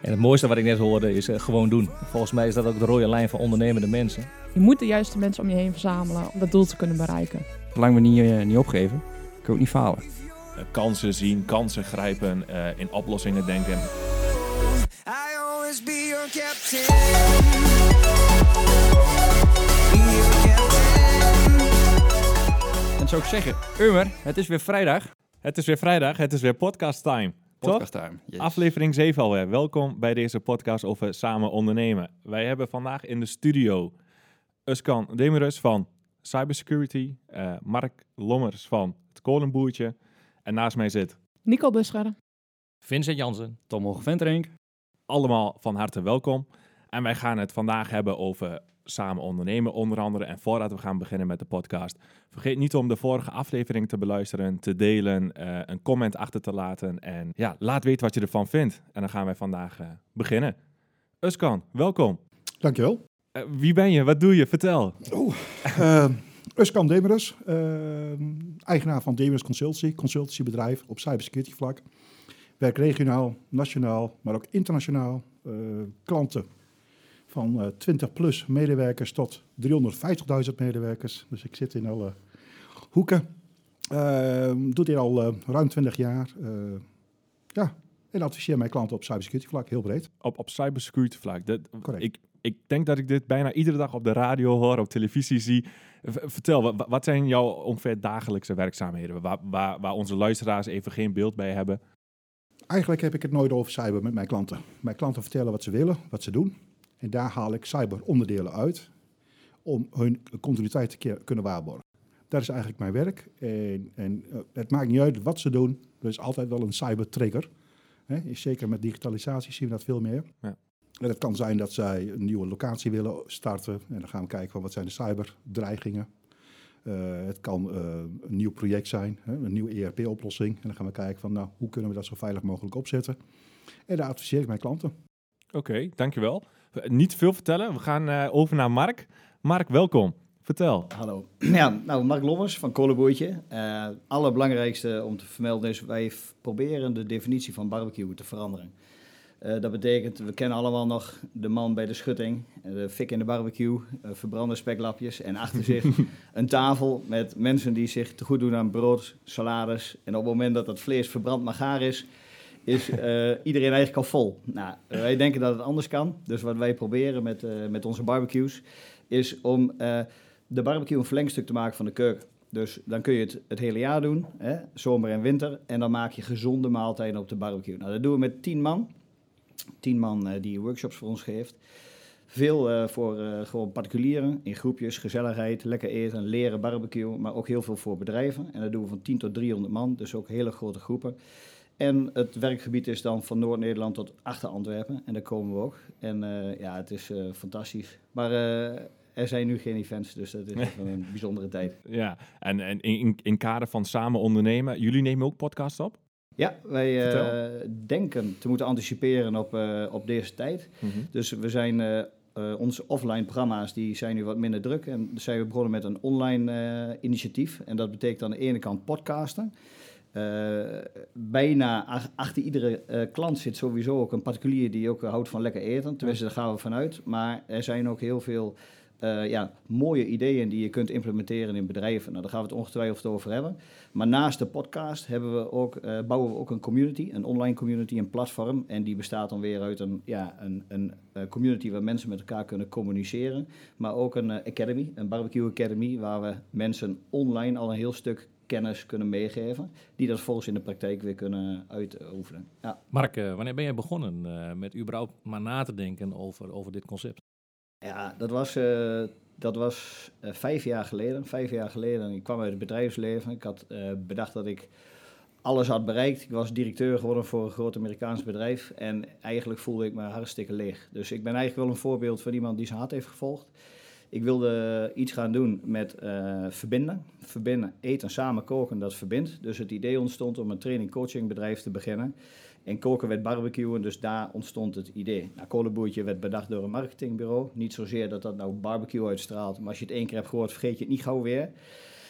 En het mooiste wat ik net hoorde is eh, gewoon doen. Volgens mij is dat ook de rode lijn van ondernemende mensen. Je moet de juiste mensen om je heen verzamelen om dat doel te kunnen bereiken. Zolang we niet, eh, niet opgeven, kun je ook niet falen. Eh, kansen zien, kansen grijpen, eh, in oplossingen denken. I always be your captain. Be your captain. En zou ik zeggen, Umer, het is weer vrijdag. Het is weer vrijdag, het is weer podcast time. Toch? Podcast time. Yes. Aflevering 7 alweer. Welkom bij deze podcast over samen ondernemen. Wij hebben vandaag in de studio Uskan Demirus van Cybersecurity, eh, Mark Lommers van het Kolenboertje en naast mij zit Nico Buscherden. Vincent Jansen. Tom Hoge Venterink. allemaal van harte welkom. En wij gaan het vandaag hebben over samen ondernemen onder andere. En voordat we gaan beginnen met de podcast, vergeet niet om de vorige aflevering te beluisteren, te delen, eh, een comment achter te laten. En ja, laat weten wat je ervan vindt. En dan gaan wij vandaag eh, beginnen. Uskan, welkom. Dankjewel. Eh, wie ben je? Wat doe je? Vertel. Uh, Uskan Demerus, eh, eigenaar van Demerus Consultancy, consultancybedrijf op cybersecurity vlak. Werk regionaal, nationaal, maar ook internationaal. Klanten van eh 20 plus medewerkers tot 350.000 medewerkers. Dus ik zit in alle hoeken. Uh, doe dit al eh, ruim 20 jaar. Eh, ja, en adviseer mijn klanten op cybersecurity vlak, heel breed. Op, op cybersecurity vlak. Dat, Correct. ik, ik denk dat ik dit bijna iedere dag op de radio hoor, op televisie zie. V- vertel, wa- wat zijn jouw ongeveer dagelijkse werkzaamheden? Waar, waar, waar onze luisteraars even geen beeld bij hebben. Eigenlijk heb ik het nooit over cyber met mijn klanten. Mijn klanten vertellen wat ze willen, wat ze doen. En daar haal ik cyberonderdelen uit om hun continuïteit te kunnen waarborgen. Dat is eigenlijk mijn werk. En, en eh, het maakt niet uit wat ze doen. Er is altijd wel een cybertrigger. Zeker met digitalisatie zien we dat veel meer. Ja. En het kan zijn dat zij een nieuwe locatie willen starten. En dan gaan we kijken van wat zijn de cyberdreigingen. Eh, het kan eh, een nieuw project zijn, hè, een nieuwe ERP-oplossing. En dan gaan we kijken van nou, hoe kunnen we dat zo veilig mogelijk opzetten. En daar adviseer ik mijn klanten. Oké, dankjewel. Niet veel vertellen. We gaan eh, over naar Mark. Mark, welkom. Vertel. Hallo. Ja, nou, Mark Lommers van Kolenboertje. Eh allerbelangrijkste om te vermelden is, wij proberen de definitie van barbecue te veranderen. Eh, dat betekent, we kennen allemaal nog de man bij de schutting, de fik in de barbecue, eh, verbrande speklapjes en achter zich een tafel met mensen die zich te goed doen aan brood, salades. En op het moment dat dat vlees verbrand maar gaar is, is eh, iedereen eigenlijk al vol. Nou, wij denken dat het anders kan. Dus wat wij proberen met, eh, met onze barbecues is om eh, de barbecue een verlengstuk te maken van de keuken. Dus dan kun je het het hele jaar doen, hè, zomer en winter. En dan maak je gezonde maaltijden op de barbecue. Nou, dat doen we met tien man. Tien man die workshops voor ons geeft. Veel voor gewoon particulieren, in groepjes, gezelligheid, lekker eten, leren barbecue. Maar ook heel veel voor bedrijven. En dat doen we van 10 tot 300 man, dus ook hele grote groepen. En het werkgebied is dan van Noord-Nederland tot achter Antwerpen. En daar komen we ook. En eh, ja, het is eh, fantastisch. Maar eh, er zijn nu geen events, dus dat is wel een bijzondere tijd. Ja, en, en in, in, kader van samen ondernemen. Jullie nemen ook podcasts op? Ja, wij denken te moeten anticiperen op, op deze tijd. Dus we zijn, onze offline programma's die zijn nu wat minder druk. En zijn we begonnen met een online initiatief. En dat betekent aan de ene kant podcasten. Eh, bijna ach- achter iedere eh, klant zit sowieso ook een particulier die ook houdt van lekker eten. Tenminste, daar gaan we vanuit. Maar er zijn ook heel veel eh, ja, mooie ideeën die je kunt implementeren in bedrijven. Nou, daar gaan we het ongetwijfeld over hebben. Maar naast de podcast hebben we ook, bouwen we ook een community, een online community, een platform. En die bestaat dan weer uit een, ja, een, een community waar mensen met elkaar kunnen communiceren. Maar ook een academy, een barbecue academy, waar we mensen online al een heel stuk kennis kunnen meegeven. Die dat volgens in de praktijk weer kunnen uitoefenen. Ja. Mark, eh, wanneer ben jij begonnen eh, met überhaupt maar na te denken over, over dit concept? Ja, dat was, eh, dat was vijf jaar geleden. Vijf jaar geleden. Ik kwam uit het bedrijfsleven. Ik had bedacht dat ik alles had bereikt. Ik was directeur geworden voor een groot Amerikaans bedrijf. En eigenlijk voelde ik me hartstikke leeg. Dus ik ben eigenlijk wel een voorbeeld van iemand die zijn hart heeft gevolgd. Ik wilde iets gaan doen met eh, verbinden. Verbinden, eten, samen koken, dat verbindt. Dus het idee ontstond om een training-coaching bedrijf te beginnen. En koken werd barbecuen, dus daar ontstond het idee. Nou, kolenboertje werd bedacht door een marketingbureau. Niet zozeer dat dat nou barbecue uitstraalt, maar als je het één keer hebt gehoord, vergeet je het niet gauw weer.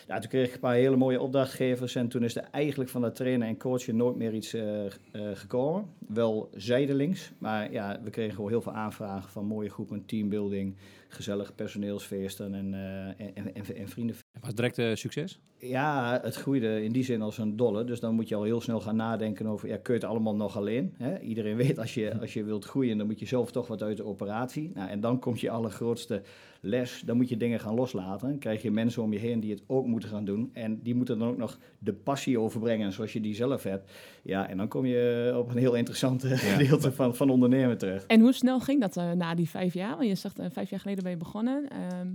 Toen kreeg ik een paar hele mooie opdrachtgevers en toen is er eigenlijk van dat trainen en coachen nooit meer iets eh, eh, gekomen. Wel zijdelings, maar ja, we kregen gewoon heel veel aanvragen van mooie groepen, teambuilding, gezellige personeelsfeesten en, eh, en, en, en vrienden. Was het direct eh, succes? Ja, het groeide in die zin als een dolle. Dus dan moet je al heel snel gaan nadenken over, ja, kun je het allemaal nog alleen? Hè? Iedereen weet, als je, als je wilt groeien, dan moet je zelf toch wat uit de operatie. Nou, en dan komt je allergrootste les, dan moet je dingen gaan loslaten. Dan krijg je mensen om je heen die het ook moeten gaan doen. En die moeten dan ook nog de passie overbrengen zoals je die zelf hebt. Ja, en dan kom je op een heel interessante gedeelte van, van ondernemen terecht. En hoe snel ging dat eh, na die vijf jaar? Want je zegt, eh, vijf jaar geleden je begonnen. Ehm,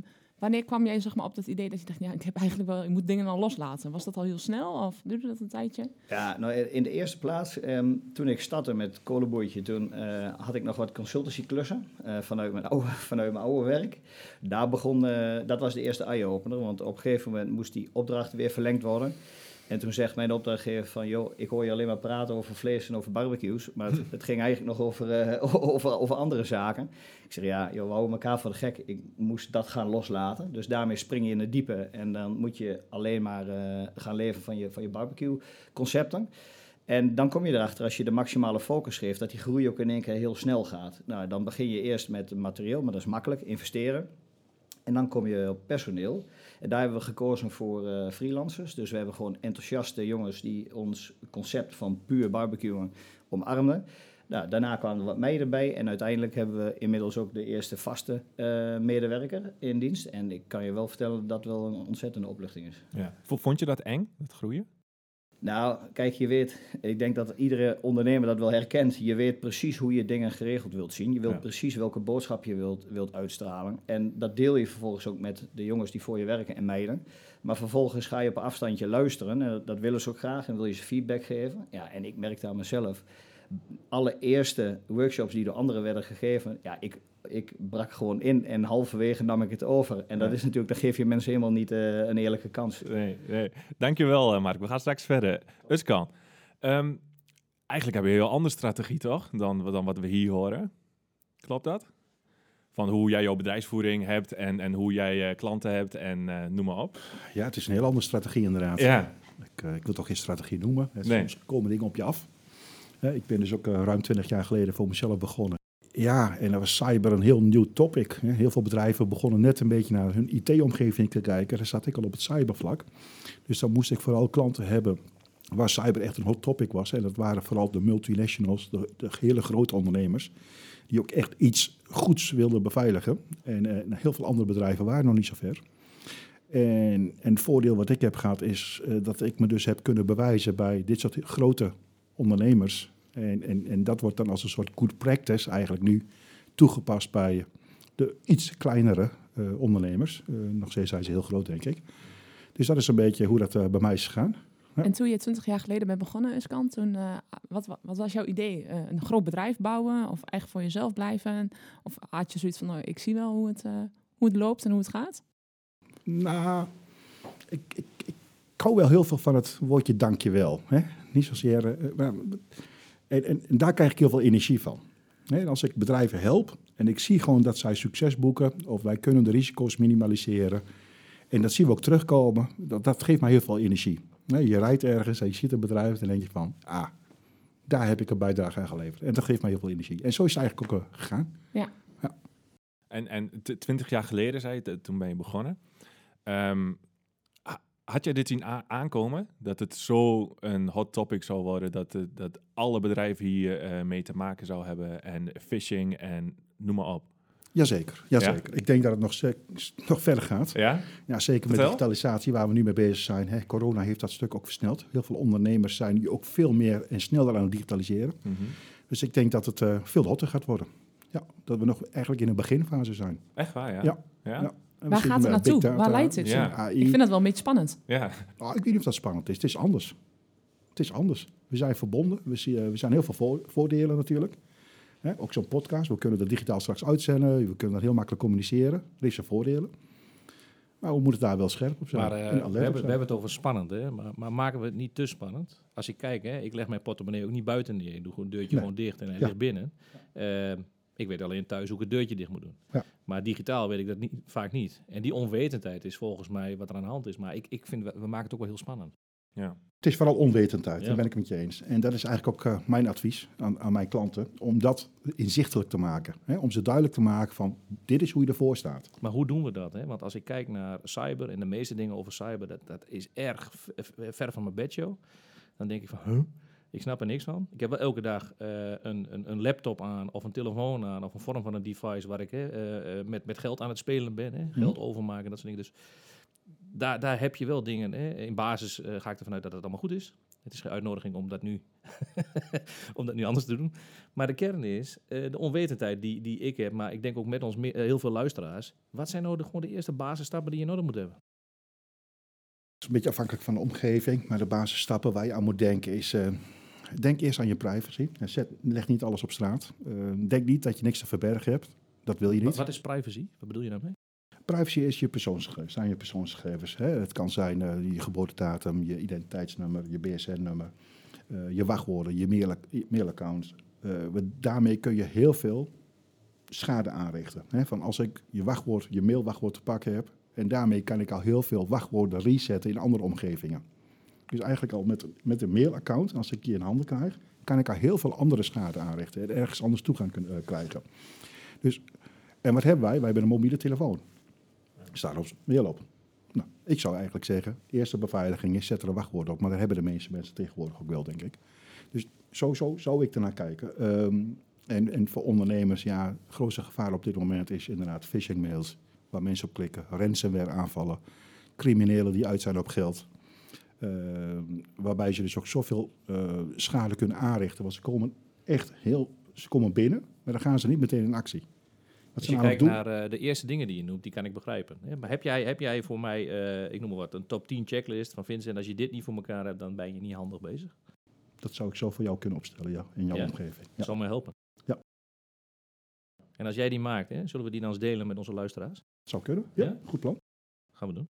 wanneer kwam jij zeg maar, op dat idee dat je dacht, ja, ik heb eigenlijk wel, ik moet dingen al loslaten? Was dat al heel snel of duurde dat een tijdje? Ja, nou in de eerste plaats, ehm, toen ik startte met Kolenboertje, toen eh, had ik nog wat consultancyklussen eh, vanuit, mijn oude, vanuit mijn oude werk. Daar begon, eh, dat was de eerste eye-opener, want op een gegeven moment moest die opdracht weer verlengd worden. En toen zegt mijn opdrachtgever van, joh, ik hoor je alleen maar praten over vlees en over barbecues, maar het, het ging eigenlijk nog over, eh, over, over andere zaken. Ik zeg, ja, joh, we houden elkaar voor de gek. Ik moest dat gaan loslaten. Dus daarmee spring je in het diepe en dan moet je alleen maar eh, gaan leven van je, van je barbecue concepten. En dan kom je erachter, als je de maximale focus geeft, dat die groei ook in één keer heel snel gaat. Nou, dan begin je eerst met materieel, maar dat is makkelijk, investeren. En dan kom je op personeel. En daar hebben we gekozen voor eh, freelancers. Dus we hebben gewoon enthousiaste jongens die ons concept van puur barbecuen omarmden. Nou, daarna kwamen er wat meiden bij. En uiteindelijk hebben we inmiddels ook de eerste vaste eh, medewerker in dienst. En ik kan je wel vertellen dat dat wel een ontzettende opluchting is. Ja. Vond je dat eng, dat groeien? Nou, kijk, je weet, ik denk dat iedere ondernemer dat wel herkent. Je weet precies hoe je dingen geregeld wilt zien. Je wilt Ja. precies welke boodschap je wilt, wilt uitstralen. En dat deel je vervolgens ook met de jongens die voor je werken en meiden. Maar vervolgens ga je op afstandje luisteren. En dat willen ze ook graag en wil je ze feedback geven. Ja, en ik merkte aan mezelf, alle eerste workshops die door anderen werden gegeven, ja, ik, ik brak gewoon in en halverwege nam ik het over. En dat Ja. is natuurlijk, dan geef je mensen helemaal niet eh, een eerlijke kans. Nee, nee. Dankjewel, eh, Mark. We gaan straks verder. Uskan, ehm, eigenlijk heb je een heel andere strategie, toch? Dan, dan wat we hier horen. Klopt dat? Van hoe jij jouw bedrijfsvoering hebt en, en hoe jij eh, klanten hebt en eh, noem maar op. Ja, het is een heel andere strategie inderdaad. Ja, Ik, ik wil toch geen strategie noemen. Hè, Nee. Soms komen dingen op je af. Hè, ik ben dus ook ruim 20 jaar geleden voor mezelf begonnen. Ja, en dan was cyber een heel nieuw topic. Heel veel bedrijven begonnen net een beetje naar hun IT-omgeving te kijken. Daar zat ik al op het cybervlak. Dus dan moest ik vooral klanten hebben waar cyber echt een hot topic was. En dat waren vooral de multinationals, de, de hele grote ondernemers. Die ook echt iets goeds wilden beveiligen. En eh, heel veel andere bedrijven waren nog niet zo ver. En, en het voordeel wat ik heb gehad is eh, dat ik me dus heb kunnen bewijzen bij dit soort grote ondernemers. En, en, en dat wordt dan als een soort good practice eigenlijk nu toegepast bij de iets kleinere eh, ondernemers. Eh, nog steeds zijn ze heel groot, denk ik. Dus dat is een beetje hoe dat eh, bij mij is gegaan. Ja. En toen je 20 jaar geleden bent begonnen, Uskan, toen, wat, wa- wat was jouw idee? Een groot bedrijf bouwen of echt voor jezelf blijven? Of had je zoiets van, nou, ik zie wel hoe het, hoe het loopt en hoe het gaat? Nou, ik, ik, ik hou wel heel veel van het woordje dankjewel. Hè? Niet zozeer... maar, en, en, en daar krijg ik heel veel energie van. Hè, en als ik bedrijven help en ik zie gewoon dat zij succes boeken... of wij kunnen de risico's minimaliseren... en dat zien we ook terugkomen, dat, dat geeft mij heel veel energie. Hè, je rijdt ergens en je ziet een bedrijf en dan denk je van... ah, daar heb ik een bijdrage aan geleverd. En dat geeft mij heel veel energie. En zo is het eigenlijk ook eh, gegaan. en, en t- 20 jaar geleden, zei je, toen ben je begonnen. Ehm, had jij dit zien aankomen? Dat het zo een hot topic zou worden, dat, dat alle bedrijven hier eh, mee te maken zou hebben en phishing en noem maar op. Jazeker, jazeker. Ik denk dat het nog, nog verder gaat. Ja? Ja, zeker met Vertel. digitalisatie waar we nu mee bezig zijn. Hè. Corona heeft dat stuk ook versneld. Heel veel ondernemers zijn nu ook veel meer en sneller aan het digitaliseren. Mhm. Dus ik denk dat het eh, veel hotter gaat worden. Ja, dat we nog eigenlijk in een beginfase zijn. Echt waar, ja? Ja. Ja? Ja. Ja. Waar gaat het naartoe? data, Waar leidt? Ja. AI. Ik vind dat wel een beetje spannend. Ah, ik weet niet of dat spannend is. Het is anders. Het is anders. We zijn verbonden. We, zien, eh, we zijn heel veel voor- voordelen natuurlijk. Hè, ook zo'n podcast. We kunnen dat digitaal straks uitzenden. We kunnen dat heel makkelijk communiceren. Er is zijn voordelen. Maar we moeten daar wel scherp op zijn. Maar eh, we, hebben, we zijn. hebben het over spannend, hè? Maar, maar maken we het niet te spannend? Als ik kijk, hè, ik leg mijn portemonnee ook niet buiten neer. Ik doe gewoon een deurtje Nee. gewoon dicht en hij Ja. ligt binnen. Eh, Ik weet alleen thuis hoe ik het deurtje dicht moet doen. Ja. Maar digitaal weet ik dat niet, vaak niet. En die onwetendheid is volgens mij wat er aan de hand is. Maar ik, ik vind, we, we maken het ook wel heel spannend. Ja. Het is vooral onwetendheid, Ja. daar ben ik het met je eens. En dat is eigenlijk ook eh, mijn advies aan, aan mijn klanten, om dat inzichtelijk te maken. Hè? Om ze duidelijk te maken van, dit is hoe je ervoor staat. Maar hoe doen we dat? Hè? Want als ik kijk naar cyber en de meeste dingen over cyber, dat, dat is erg ver van mijn bedshow. Dan denk ik van, huh? Ik snap er niks van. Ik heb wel elke dag eh, een, een, een laptop aan of een telefoon aan of een vorm van een device waar ik hè, eh, eh, met, met geld aan het spelen ben. Hè? Geld overmaken, dat soort dingen. Dus daar, daar heb je wel dingen. Hè? In basis ga ik ervan uit dat het allemaal goed is. Het is geen uitnodiging om dat nu, om dat nu anders te doen. Maar de kern is de onwetendheid die, die ik heb, maar ik denk ook met ons heel veel luisteraars. Wat zijn nou de, gewoon de eerste basisstappen die je nodig moet hebben? Het is een beetje afhankelijk van de omgeving, maar de basisstappen waar je aan moet denken is... denk eerst aan je privacy. Zet, leg niet alles op straat. Eh, denk niet dat je niks te verbergen hebt. Dat wil je niet. wat is privacy? Wat bedoel je daarmee? Privacy is je persoonsgegevens, zijn je persoonsgegevens. Hè? Het kan zijn eh, je geboortedatum, je identiteitsnummer, je BSN-nummer, eh, je wachtwoorden, je mail- mailaccounts. Daarmee kun je heel veel schade aanrichten. Hè? Van als ik je wachtwoord, je mailwachtwoord te pakken heb, en daarmee kan ik al heel veel wachtwoorden resetten in andere omgevingen. Dus eigenlijk al met, met een mailaccount, als ik die in handen krijg, kan ik al heel veel andere schade aanrichten en ergens anders toegang kunnen, eh, krijgen. Dus, en wat hebben wij? Wij hebben een mobiele telefoon. Staat op mail op. Nou, ik zou eigenlijk zeggen, eerste beveiliging is zet er een wachtwoord op. Maar dat hebben de meeste mensen tegenwoordig ook wel, denk ik. Dus zo zou ik ernaar kijken. Ehm, en, en voor ondernemers, ja, het grootste gevaar op dit moment is inderdaad phishing mails. Waar mensen op klikken, ransomware aanvallen, criminelen die uit zijn op geld. Ehm, waarbij ze dus ook zoveel eh, schade kunnen aanrichten. Want ze komen echt heel, ze komen binnen, maar dan gaan ze niet meteen in actie. Wat Als je namelijk kijkt naar eh, de eerste dingen die je noemt, die kan ik begrijpen. Hè? Maar heb jij, heb jij voor mij, eh, ik noem maar wat, een top 10 checklist van Vincent. Als je dit niet voor elkaar hebt, dan ben je niet handig bezig. dat zou ik zo voor jou kunnen opstellen, ja, in jouw Ja. omgeving. Dat Ja. zal me helpen. Ja. En als jij die maakt, hè, zullen we die dan eens delen met onze luisteraars? Zou kunnen, ja, Ja? goed plan. Gaan we doen.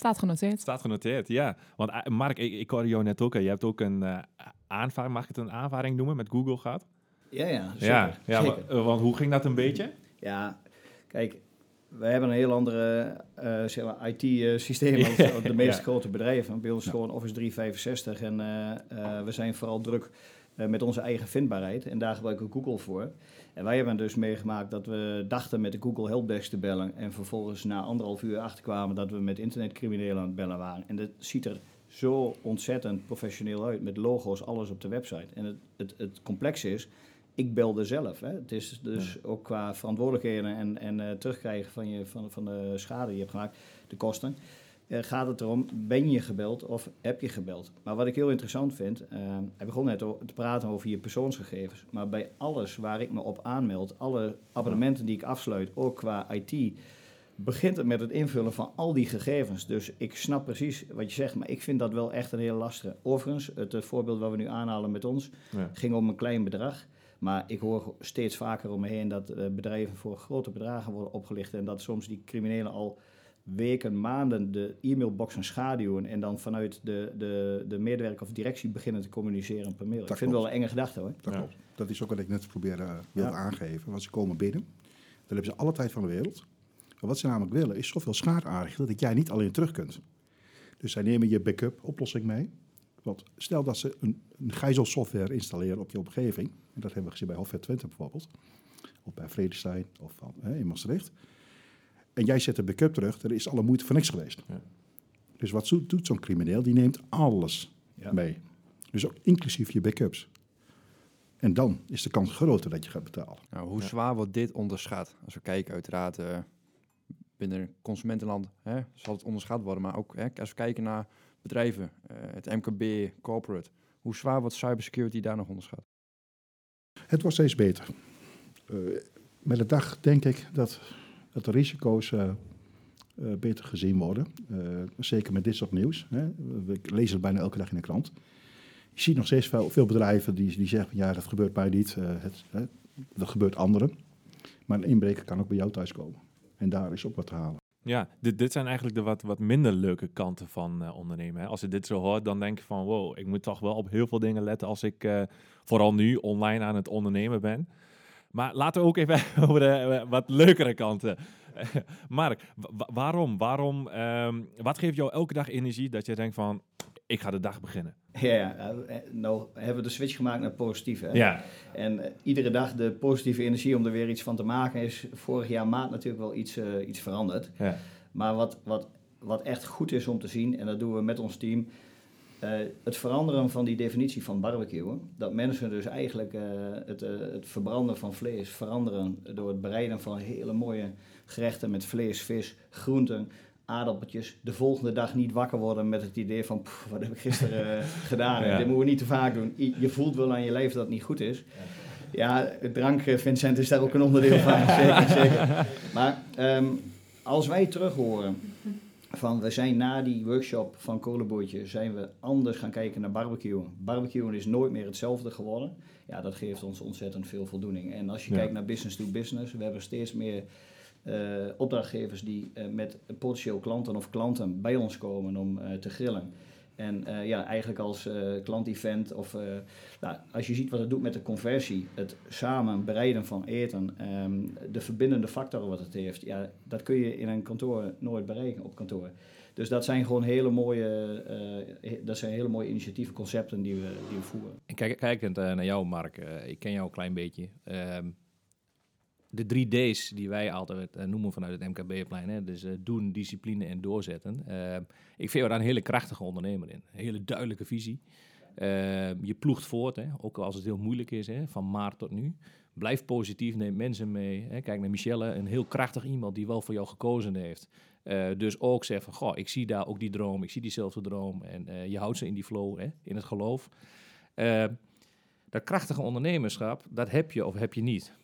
Staat genoteerd. Staat genoteerd, ja. Want eh, Mark, ik, ik hoorde jou net ook, hè, je hebt ook een eh aanvaring, mag ik het een aanvaring noemen, met Google gehad? Ja, ja, zeker. ja, ja zeker. wa- eh, want hoe ging dat een beetje? Ja, kijk, wij hebben een heel andere eh, zeg maar IT-systeem als de meeste Ja. grote bedrijven. Bij ons is gewoon Office 365 en eh, eh, we zijn vooral druk met onze eigen vindbaarheid. En daar gebruiken we Google voor. En wij hebben dus meegemaakt dat we dachten met de Google Helpdesk te bellen. En vervolgens na anderhalf uur achterkwamen dat we met internetcriminelen aan het bellen waren. En dat ziet er zo ontzettend professioneel uit. Met logo's, alles op de website. En het, het, het complexe is, ik belde zelf. Hè. Het is dus ook qua verantwoordelijkheden en, en eh, terugkrijgen van, je, van, van de schade die je hebt gemaakt, de kosten. Eh, gaat het erom, ben je gebeld of heb je gebeld? Maar wat ik heel interessant vind, eh hij begon net te praten over je persoonsgegevens. Maar bij alles waar ik me op aanmeld, alle abonnementen die ik afsluit, ook qua IT, begint het met het invullen van al die gegevens. Dus ik snap precies wat je zegt, maar ik vind dat wel echt een heel lastige. Overigens, het eh, voorbeeld wat we nu aanhalen met ons, Ja. ging om een klein bedrag. Maar ik hoor steeds vaker om me heen dat bedrijven voor grote bedragen worden opgelicht. En dat soms die criminelen al weken, maanden de e-mailboxen schaduwen. En dan vanuit de, de, de medewerker of directie beginnen te communiceren per mail. Dat ik vind het wel een enge gedachte hoor. Dat Ja. klopt. Dat is ook wat ik net probeerde uh, wilde Ja. aangeven. Want ze komen binnen, dan hebben ze alle tijd van de wereld. Maar wat ze namelijk willen, is zoveel schade aanrichten dat jij niet alleen terug kunt. Dus zij nemen je backup oplossing mee. Want stel dat ze een, een gijzelsoftware installeren op je omgeving. En dat hebben we gezien bij Hofvet Twente bijvoorbeeld. Of bij Vredestein of van, hè, in Maastricht. En jij zet de backup terug, dan is alle moeite voor niks geweest. Ja. Dus wat zo- doet zo'n crimineel? Die neemt alles Ja. mee. Dus ook inclusief je backups. En dan is de kans groter dat je gaat betalen. Nou, hoe Ja. zwaar wordt dit onderschat? Als we kijken uiteraard eh, binnen consumentenland hè, zal het onderschat worden. Maar ook hè, als we kijken naar bedrijven, eh, het MKB, corporate. Hoe zwaar wordt cybersecurity daar nog onderschat? Het wordt steeds beter. Eh, met de dag denk ik dat, dat de risico's eh, eh, beter gezien worden. Eh, zeker met dit soort nieuws. Hè. We lezen het bijna elke dag in de krant. Je ziet nog steeds veel, veel bedrijven die, die zeggen: ja, dat gebeurt mij niet. het, dat gebeurt anderen. Maar een inbreker kan ook bij jou thuiskomen. En daar is ook wat te halen. Ja, dit, dit zijn eigenlijk de wat, wat minder leuke kanten van ondernemen. Als je dit zo hoort, dan denk je van wow, ik moet toch wel op heel veel dingen letten als ik vooral nu online aan het ondernemen ben. Maar laten we ook even over de eh, wat leukere kanten. Mark, wa- wa- waarom? waarom ehm, wat geeft jou elke dag energie dat je denkt van, ik ga de dag beginnen? Ja, ja, eh, nou hebben we de switch gemaakt naar positief. Hè? Ja, En eh, iedere dag de positieve energie om er weer iets van te maken is vorig jaar maand natuurlijk wel iets, eh, iets veranderd. ja. Maar wat, wat, wat echt goed is om te zien, en dat doen we met ons team, eh, het veranderen van die definitie van barbecuen. Dat mensen dus eigenlijk eh, het, eh, het verbranden van vlees veranderen door het bereiden van hele mooie gerechten met vlees, vis, groenten, aardappeltjes. De volgende dag niet wakker worden met het idee van, "Pff, wat heb ik gisteren gedaan? Ja. Dit moeten we niet te vaak doen. Je voelt wel aan je lijf dat het niet goed is. Ja, drank, Vincent, is daar ook een onderdeel van. zeker, zeker. Maar ehm, als wij terug horen van we zijn na die workshop van Kolenboertje, zijn we anders gaan kijken naar barbecuen. Barbecuen is nooit meer hetzelfde geworden. Ja, dat geeft ons ontzettend veel voldoening. En als je Ja. kijkt naar business to business, we hebben steeds meer eh, opdrachtgevers die eh, met potentieel klanten of klanten bij ons komen om eh, te grillen. En eh, ja, eigenlijk als eh klantevent of eh, nou, als je ziet wat het doet met de conversie, het samen bereiden van eten, ehm, de verbindende factoren wat het heeft, ja, dat kun je in een kantoor nooit bereiken op kantoor. Dus dat zijn gewoon hele mooie, dat zijn hele mooie initiatieven, concepten die we, die we voeren. En kijk, kijkend naar jou, Mark, ik ken jou een klein beetje. Ehm, de drie D's die wij altijd eh, noemen vanuit het MKB-plein, dus eh, doen, discipline en doorzetten. Ehm, ik vind daar een hele krachtige ondernemer in. Een hele duidelijke visie. Je ploegt voort, hè, ook als het heel moeilijk is, hè, van maart tot nu. Blijf positief, neem mensen mee. Hè. Kijk naar Michelle, een heel krachtig iemand die wel voor jou gekozen heeft. Eh, dus ook zeg van, goh, ik zie daar ook die droom, ik zie diezelfde droom. En eh, je houdt ze in die flow, hè, in het geloof. Eh, dat krachtige ondernemerschap, dat heb je of heb je niet.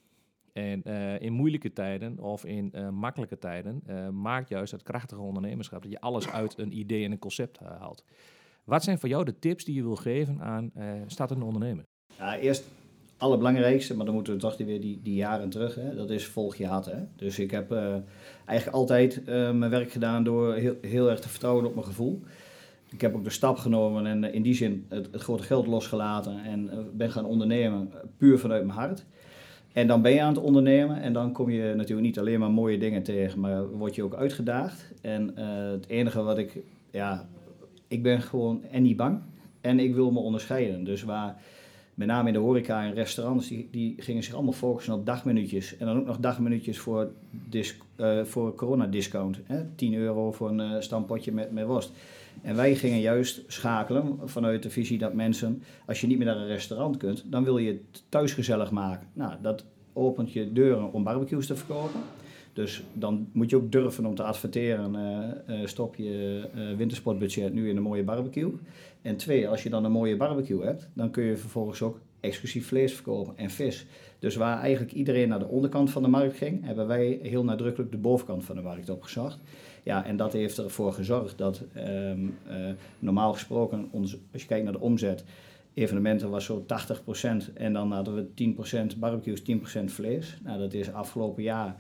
En eh, in moeilijke tijden of in eh, makkelijke tijden eh, maakt juist dat krachtige ondernemerschap dat je alles uit een idee en een concept haalt. Wat zijn voor jou de tips die je wil geven aan startende ondernemer? Ja, eerst allerbelangrijkste, maar dan moeten we toch weer die, die jaren terug. Hè? Dat is volg je hart. Hè? Dus ik heb eigenlijk altijd mijn werk gedaan door heel, heel erg te vertrouwen op mijn gevoel. Ik heb ook de stap genomen en in die zin het, grote geld losgelaten en ben gaan ondernemen puur vanuit mijn hart. En dan ben je aan het ondernemen en dan kom je natuurlijk niet alleen maar mooie dingen tegen, maar word je ook uitgedaagd. En eh, het enige wat ik, ja, ik ben gewoon en niet bang en ik wil me onderscheiden. Dus waar met name in de horeca en restaurants, die, die gingen zich allemaal focussen op dagminuutjes. En dan ook nog dagminuutjes voor, dis, eh, voor coronadiscount. Hè? 10 euro voor een eh, stampotje met, met worst. En wij gingen juist schakelen vanuit de visie dat mensen, als je niet meer naar een restaurant kunt, dan wil je het thuis gezellig maken. Nou, dat opent je deuren om barbecues te verkopen. Dus dan moet je ook durven om te adverteren. eh, eh, stop je eh, wintersportbudget nu in een mooie barbecue. En twee, als je dan een mooie barbecue hebt, dan kun je vervolgens ook exclusief vlees verkopen en vis. Dus waar eigenlijk iedereen naar de onderkant van de markt ging, hebben wij heel nadrukkelijk de bovenkant van de markt opgezocht. Ja, en dat heeft ervoor gezorgd dat ehm, eh, normaal gesproken, ons, als je kijkt naar de omzet, evenementen was zo 80% en dan hadden we 10% barbecues, 10% vlees. Nou, dat is afgelopen jaar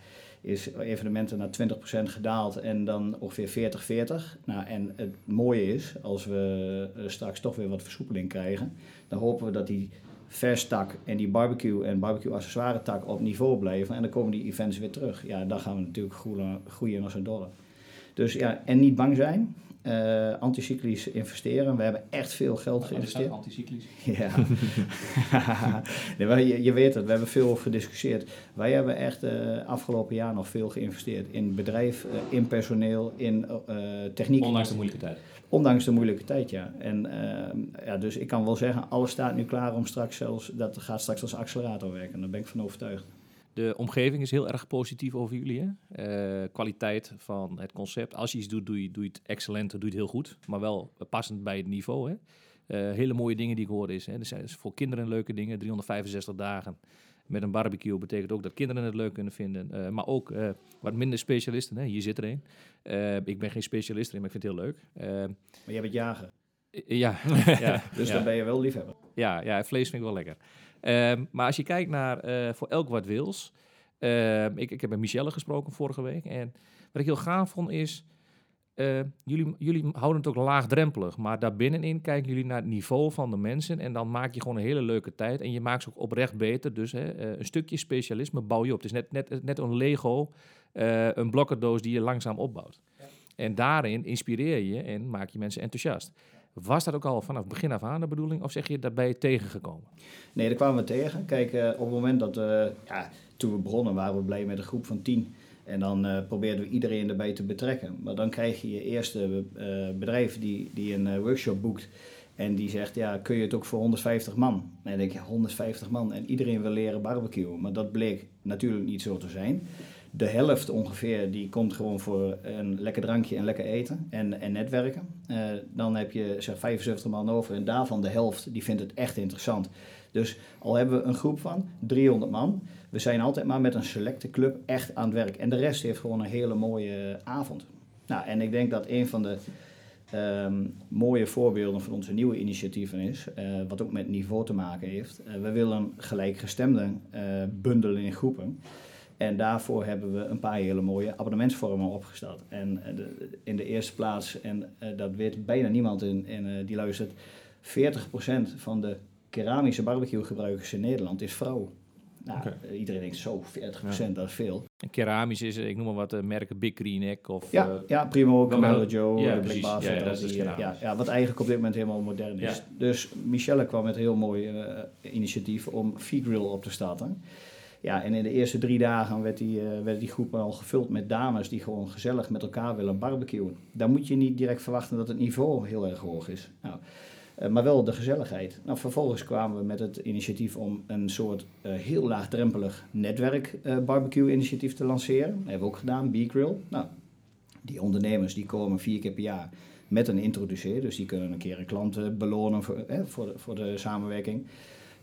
is evenementen naar 20% gedaald en dan ongeveer 40-40. Nou, en het mooie is, als we eh, straks toch weer wat versoepeling krijgen, dan hopen we dat die verstak en die barbecue en barbecue accessoire tak op niveau blijven. En dan komen die events weer terug. Ja, dan gaan we natuurlijk groeien, groeien als een dolle. Dus ja, en niet bang zijn. eh, anticyclisch investeren. We hebben echt veel geld geïnvesteerd. Anticyclisch. Ja. nee, maar je, je weet het, we hebben veel over gediscussieerd. Wij hebben echt eh afgelopen jaar nog veel geïnvesteerd in bedrijf, eh, in personeel, in techniek. Ondanks de moeilijke tijd. Ondanks de moeilijke tijd, ja. En eh, ja, dus ik kan wel zeggen, alles staat nu klaar om straks zelfs, dat gaat straks als accelerator werken. Daar ben ik van overtuigd. De omgeving is heel erg positief over jullie. Hè? Eh, kwaliteit van het concept. Als je iets doet, doe je, doe je het excellent, doe je het heel goed. Maar wel passend bij het niveau. Hè? Eh, hele mooie dingen die ik hoorde is. Hè? Er zijn voor kinderen leuke dingen. 365 dagen met een barbecue betekent ook dat kinderen het leuk kunnen vinden. Eh, maar ook eh, wat minder specialisten. Hè? Hier zit er een. Eh, ik ben geen specialist erin, maar ik vind het heel leuk. Maar jij bent jager, ja, ja, dus ja. dan ben je wel liefhebber. Ja, ja, vlees vind ik wel lekker. Ehm, maar als je kijkt naar voor elk wat wils. ehm, ik, ik heb met Michelle gesproken vorige week. En wat ik heel gaaf vond is. Eh, jullie, jullie houden het ook laagdrempelig, maar daarbinnenin kijken jullie naar het niveau van de mensen en dan maak je gewoon een hele leuke tijd en je maakt ze ook oprecht beter. Dus hè, eh, een stukje specialisme bouw je op. Het is net, net, net een Lego, eh, een blokkendoos die je langzaam opbouwt. En daarin inspireer je en maak je mensen enthousiast. Was dat ook al vanaf begin af aan de bedoeling of zeg je je tegengekomen? Nee, daar kwamen we tegen. Kijk, op het moment dat ja, toen we begonnen waren we blij met een groep van tien. En dan eh, probeerden we iedereen erbij te betrekken. Maar dan krijg je je eerste eh, bedrijf die, die een eh, workshop boekt. En die zegt, ja, kun je het ook voor 150 man? En dan denk je, 150 man en iedereen wil leren barbecuen. Maar dat bleek natuurlijk niet zo te zijn. De helft ongeveer, die komt gewoon voor een lekker drankje en lekker eten en, en netwerken. Dan heb je zeg 75 man over en daarvan de helft, die vindt het echt interessant. Dus al hebben we een groep van 300 man, we zijn altijd maar met een selecte club echt aan het werk. En de rest heeft gewoon een hele mooie avond. Nou, en ik denk dat een van de ehm, mooie voorbeelden van onze nieuwe initiatieven is, eh, wat ook met niveau te maken heeft. Eh, we willen gelijkgestemden eh bundelen in groepen. En daarvoor hebben we een paar hele mooie abonnementsvormen opgesteld. En in de eerste plaats, en dat weet bijna niemand in, in, die luistert, 40% van de keramische barbecue gebruikers in Nederland is vrouw. Nou, Oké. eh, iedereen denkt zo, 40%, dat is veel. En keramisch is, eh, ik noem maar wat, eh, merken Big Green Egg of... Ja, ja Primo, Camelo Joe, ja. Black Ja, ja, dat is die, ja, ja, wat eigenlijk op dit moment helemaal modern is. Ja. Dus Michelle kwam met een heel mooi initiatief om V-Grill op te starten. Ja, en in de eerste drie dagen werd die, eh, werd die groep al gevuld met dames die gewoon gezellig met elkaar willen barbecuen. Dan moet je niet direct verwachten dat het niveau heel erg hoog is. Nou, eh, maar wel de gezelligheid. Nou, vervolgens kwamen we met het initiatief om een soort eh, heel laagdrempelig netwerk eh, barbecue initiatief te lanceren. Dat hebben we ook gedaan, B-Grill. Nou, die ondernemers die komen vier keer per jaar met een introduceer. Dus die kunnen een keer een klant belonen voor, voor, de, voor de samenwerking.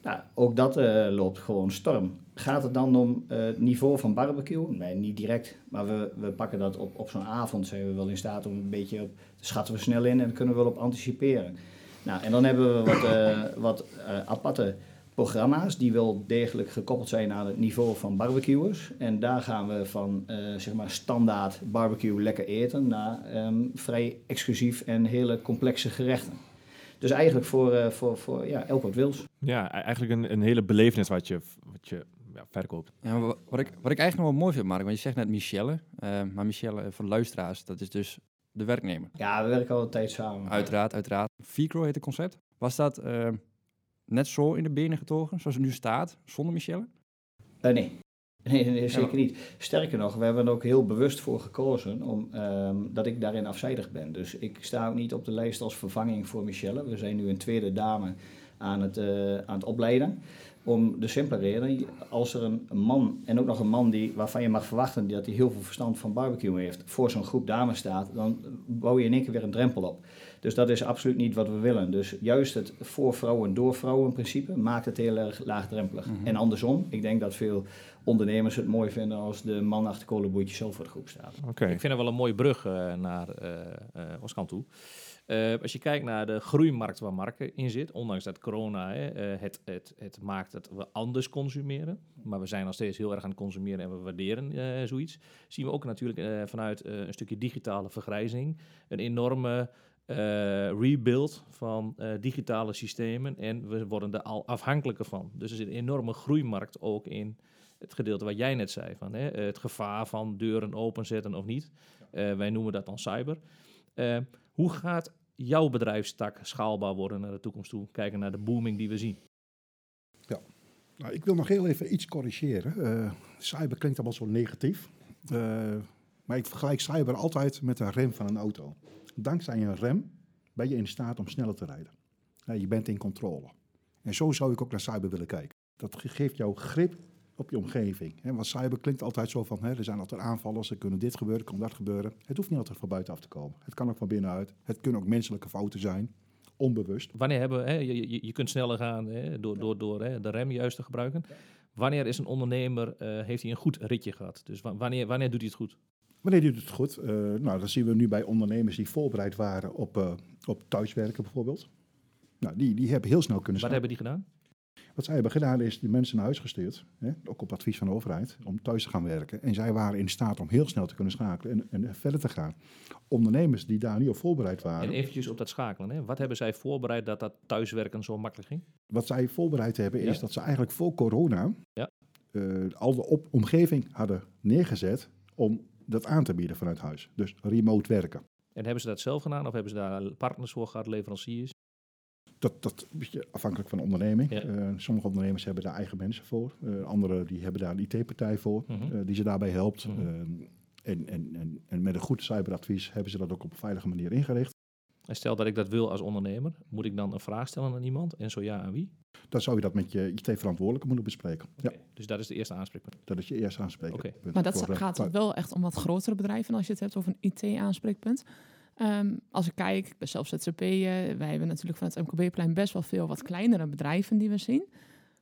Nou, ook dat loopt gewoon storm. Gaat het dan om het niveau van barbecue? Nee, niet direct. Maar we, we pakken dat op, op zo'n avond. Zijn we wel in staat om een beetje op... schatten we snel in en kunnen we wel op anticiperen. Nou, en dan hebben we wat, eh, wat eh, aparte programma's die wel degelijk gekoppeld zijn aan het niveau van barbecuers. En daar gaan we van eh, zeg maar standaard barbecue lekker eten naar ehm, vrij exclusief en hele complexe gerechten. Dus eigenlijk voor, eh, voor, voor ja, elk wat wils. Ja, e- eigenlijk een, een hele belevenis wat je, wat je ja, verkoopt. Ja, wat, ik, wat ik eigenlijk nog wel mooi vind, Mark, want je zegt net Michelle. eh, maar Michelle van luisteraars, dat is dus de werknemer. Ja, we werken al een tijd samen. Uiteraard, uiteraard. Vicro heet het concept. Was dat eh, net zo in de benen getogen, zoals het nu staat, zonder Michelle? Eh, nee. Nee, nee, zeker niet. Sterker nog, we hebben er ook heel bewust voor gekozen om, ehm, dat ik daarin afzijdig ben. Dus ik sta ook niet op de lijst als vervanging voor Michelle. We zijn nu een tweede dame aan het, eh, aan het opleiden. Om de simpele reden, als er een, een man, en ook nog een man die, waarvan je mag verwachten dat hij heel veel verstand van barbecue heeft, voor zo'n groep dames staat, dan bouw je in één keer weer een drempel op. Dus dat is absoluut niet wat we willen. Dus juist het voor vrouwen, door vrouwen principe maakt het heel erg laagdrempelig. En andersom, ik denk dat veel ondernemers het mooi vinden als de man achter kolenboertje zelf voor de groep staat. Oké. Ik vind het wel een mooie brug eh, naar eh eh, Oskant toe. Eh, als je kijkt naar de groeimarkt waar Marken in zit, ondanks dat corona hè, eh, het, het, het maakt dat we anders consumeren, maar we zijn nog steeds heel erg aan het consumeren en we waarderen eh, zoiets, zien we ook natuurlijk vanuit een stukje digitale vergrijzing een enorme rebuild van digitale systemen en we worden er al afhankelijker van. Dus er zit een enorme groeimarkt ook in het gedeelte wat jij net zei, van, hè, het gevaar van deuren openzetten of niet. Wij noemen dat dan cyber. Hoe gaat jouw bedrijfstak schaalbaar worden naar de toekomst toe? Kijken naar de booming die we zien. Nou, ik wil nog heel even iets corrigeren. Eh, cyber klinkt allemaal zo negatief. Eh, maar ik vergelijk cyber altijd met een rem van een auto. Dankzij een rem ben je in staat om sneller te rijden. Ja, je bent in controle. En zo zou ik ook naar cyber willen kijken. Dat ge- geeft jou grip op je omgeving. Want cyber klinkt altijd zo van, hè, er zijn altijd aanvallers, er kunnen dit gebeuren, er kan dat gebeuren. Het hoeft niet altijd van buitenaf te komen. Het kan ook van binnenuit. Het kunnen ook menselijke fouten zijn, onbewust. Wanneer hebben, hè, je, je, je kunt sneller gaan hè, door, door, door hè, de rem juist te gebruiken. Wanneer is een ondernemer, eh, heeft hij een goed ritje gehad? Dus wa- wanneer, wanneer doet hij het goed? Wanneer doet het goed? Eh, nou, dat zien we nu bij ondernemers die voorbereid waren op, eh, op thuiswerken bijvoorbeeld. Nou, die, die hebben heel snel kunnen Wat hebben die gedaan? Wat zij hebben gedaan is die mensen naar huis gestuurd, hè, ook op advies van de overheid, om thuis te gaan werken. En zij waren in staat om heel snel te kunnen schakelen en, en verder te gaan. Ondernemers die daar niet op voorbereid waren, En eventjes op dat schakelen. Hè. Wat hebben zij voorbereid dat dat thuiswerken zo makkelijk ging? wat zij voorbereid hebben, is Ja. dat ze eigenlijk voor corona Ja. eh, al de op omgeving hadden neergezet om dat aan te bieden vanuit huis. Dus remote werken. En hebben ze dat zelf gedaan of hebben ze daar partners voor gehad, leveranciers? Dat, dat is een beetje afhankelijk van de onderneming. Ja. Eh, sommige ondernemers hebben daar eigen mensen voor. Eh andere die hebben daar een IT-partij voor, Mhm. eh, die ze daarbij helpt. Mhm. Eh, en, en, en, en met een goed cyberadvies hebben ze dat ook op een veilige manier ingericht. En stel dat ik dat wil als ondernemer, moet ik dan een vraag stellen aan iemand? En zo ja, aan wie? Dan zou je dat met je IT-verantwoordelijke moeten bespreken. Ja, Dus dat is de eerste aanspreekpunt. dat is je eerste aanspreekpunt. Oké. Maar dat gaat wel echt om wat grotere bedrijven als je het hebt over een IT-aanspreekpunt. Ehm, als ik kijk, ik ben zelf ZZP'er, wij hebben natuurlijk van het MKB-plein best wel veel wat kleinere bedrijven die we zien.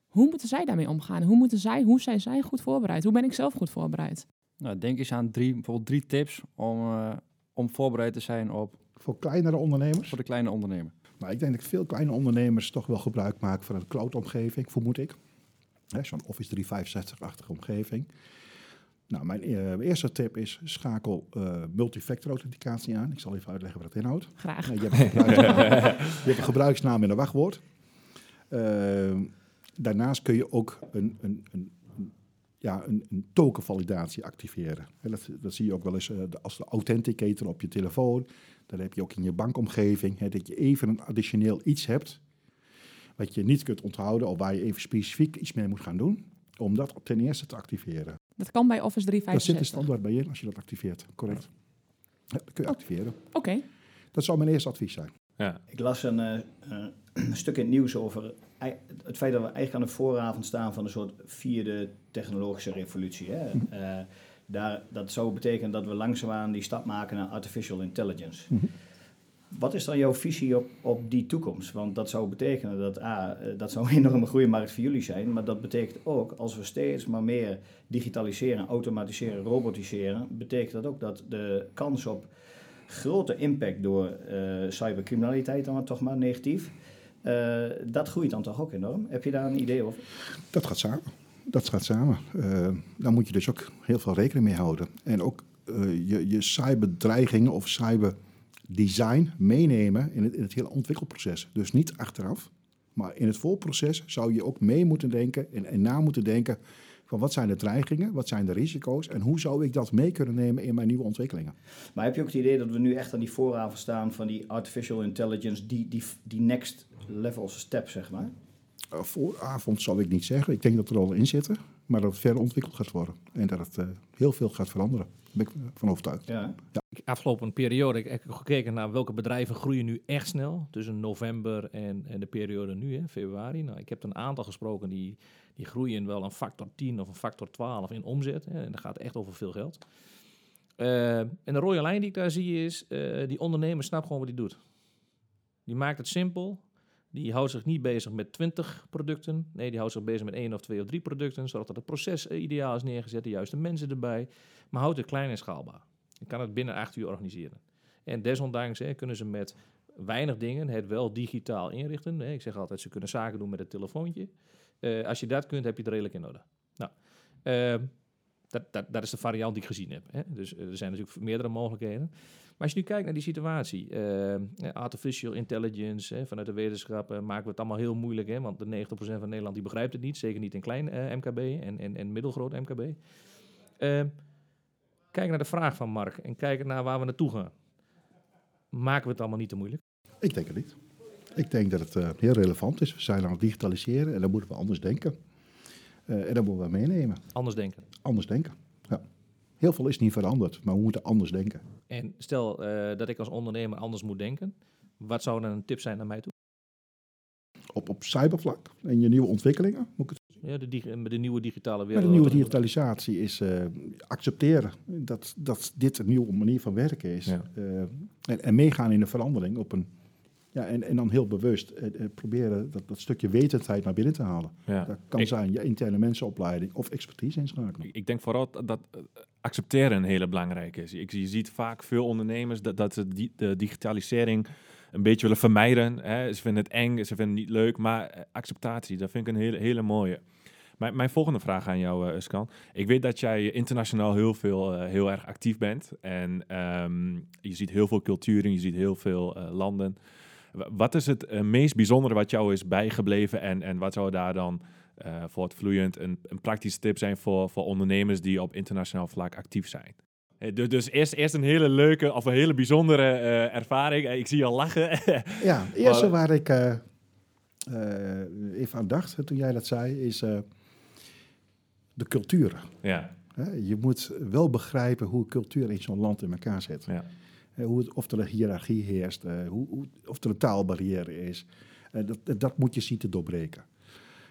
Hoe moeten zij daarmee omgaan? Hoe moeten zij, hoe zijn zij goed voorbereid? Hoe ben ik zelf goed voorbereid? Nou, denk eens aan drie, bijvoorbeeld drie tips om, eh, om voorbereid te zijn op Voor kleinere ondernemers. voor de kleine ondernemer. Maar ik denk dat veel kleine ondernemers toch wel gebruik maken van een cloud-omgeving, vermoed ik. Hè, Zo'n Office 365-achtige omgeving. Nou, mijn eh, eerste tip is schakel eh multifactor authenticatie aan. Ik zal even uitleggen wat het inhoudt. Graag. Je, hebt een gebruiksnaam, je hebt een gebruiksnaam en een wachtwoord. Ehm, daarnaast kun je ook een, een, een, ja, een, een tokenvalidatie activeren. Dat, dat zie je ook wel eens eh, als de authenticator op je telefoon. Dan heb je ook in je bankomgeving hè, dat je even een additioneel iets hebt. Wat je niet kunt onthouden of waar je even specifiek iets mee moet gaan doen. Om dat ten eerste te activeren. Dat kan bij Office Dat zit er 365. standaard bij in als je dat activeert. Correct. Ja, dat kun je Oh. activeren. Oké, Dat zou mijn eerste advies zijn. Ja. Ik las een, eh, eh, een stuk in het nieuws over het feit dat we eigenlijk aan de vooravond staan van een soort vierde technologische revolutie. Hè? Eh, daar, dat zou betekenen dat we langzaamaan die stap maken naar artificial intelligence. Mhm. Wat is dan jouw visie op, op die toekomst? Want dat zou betekenen dat, A, eh, dat zou een enorme groeimarkt voor jullie zijn, maar dat betekent ook, als we steeds maar meer digitaliseren, automatiseren, robotiseren, betekent dat ook dat de kans op grote impact door eh, cybercriminaliteit, dan toch maar negatief, eh, dat groeit dan toch ook enorm? Heb je daar een idee over? Dat gaat samen. Dat gaat samen. Eh, daar moet je dus ook heel veel rekening mee houden. En ook je, je cyberdreigingen of cyberdesign meenemen in het, in het hele ontwikkelproces. Dus niet achteraf, maar in het voorproces zou je ook mee moeten denken en, en na moeten denken van wat zijn de dreigingen, wat zijn de risico's en hoe zou ik dat mee kunnen nemen in mijn nieuwe ontwikkelingen. Maar heb je ook het idee dat we nu echt aan die vooravond staan van die artificial intelligence, die, die, die next level step, zeg maar? Eh, vooravond zal ik niet zeggen. Ik denk dat er al in zitten, maar dat het verder ontwikkeld gaat worden. En dat het eh, heel veel gaat veranderen. Daar ben ik van overtuigd. Ja. Ik- Afgelopen periode ik heb ik gekeken naar welke bedrijven groeien nu echt snel. Tussen november en, en de periode nu, hè, februari. Nou, ik heb een aantal gesproken die, die groeien wel een factor 10 of een factor 12 in omzet. Hè, en dat gaat echt over veel geld. Eh, en de rode lijn die ik daar zie is, eh, die ondernemer snapt gewoon wat hij doet. Die maakt het simpel. Die houdt zich niet bezig met 20 producten. Nee, die houdt zich bezig met één of twee of drie producten. Zorgt dat het proces eh, ideaal is neergezet, de juiste mensen erbij. Maar houdt het klein en schaalbaar. Je kan het binnen acht uur organiseren. En desondanks hè, kunnen ze met weinig dingen het wel digitaal inrichten. Ik zeg altijd, ze kunnen zaken doen met het telefoontje. Eh, als je dat kunt, heb je het redelijk in orde. Nou, ehm, dat, dat, dat is de variant die ik gezien heb. Hè. Dus eh, er zijn natuurlijk meerdere mogelijkheden. Maar als je nu kijkt naar die situatie, eh, artificial intelligence, hè, vanuit de wetenschap eh, maken we het allemaal heel moeilijk, hè, want de 90% van Nederland die begrijpt het niet, zeker niet in klein MKB en, en, en middelgroot MKB. Eh, kijk naar de vraag van Mark en kijk naar waar we naartoe gaan. Maken we het allemaal niet te moeilijk? Ik denk het niet. Ik denk dat het heel relevant is. We zijn aan het digitaliseren en dan moeten we anders denken. Eh, en dat moeten we meenemen. Anders denken. Anders denken. Ja. Heel veel is niet veranderd, maar we moeten anders denken. En stel eh, dat ik als ondernemer anders moet denken, wat zou dan een tip zijn naar mij toe? Op, op cybervlak en je nieuwe ontwikkelingen. Moet ik het, Ja, de, de nieuwe digitale maar wereld. de nieuwe digitalisatie is eh, accepteren dat, dat dit een nieuwe manier van werken is. Ja. En, en meegaan in de verandering op een. Ja, en, en dan heel bewust eh, eh, proberen dat, dat stukje wetendheid naar binnen te halen. Ja. Dat kan Ik- zijn je interne mensenopleiding of expertise inschakelen. Ik, ik denk vooral dat, dat eh, accepteren een hele belangrijke is. Ik, je ziet vaak veel ondernemers dat, dat ze die, de digitalisering een beetje willen vermijden. Hè. Ze vinden het eng, ze vinden het niet leuk, maar eh, acceptatie, dat vind ik een hele, hele mooie. Mijn, mijn volgende vraag aan jou, Uskan. Ik weet dat jij internationaal heel, veel, heel erg actief bent. En ehm, je ziet heel veel culturen, je ziet heel veel landen. Wa- Wat is het eh, meest bijzondere wat jou is bijgebleven? En, en wat zou daar dan eh voortvloeiend een, een praktische tip zijn voor, voor ondernemers die op internationaal vlak actief zijn? Eh, du- Dus eerst, eerst een hele leuke of een hele bijzondere eh, ervaring. Ik zie je al lachen. Ja, het eerste waar ik even aan dacht toen jij dat zei, is de culturen. ja, Je moet wel begrijpen hoe cultuur in zo'n land in elkaar zit. ja, hoe het, of er een hiërarchie heerst, eh, hoe, hoe, of er een taalbarrière is. Eh, dat, dat moet je zien te doorbreken.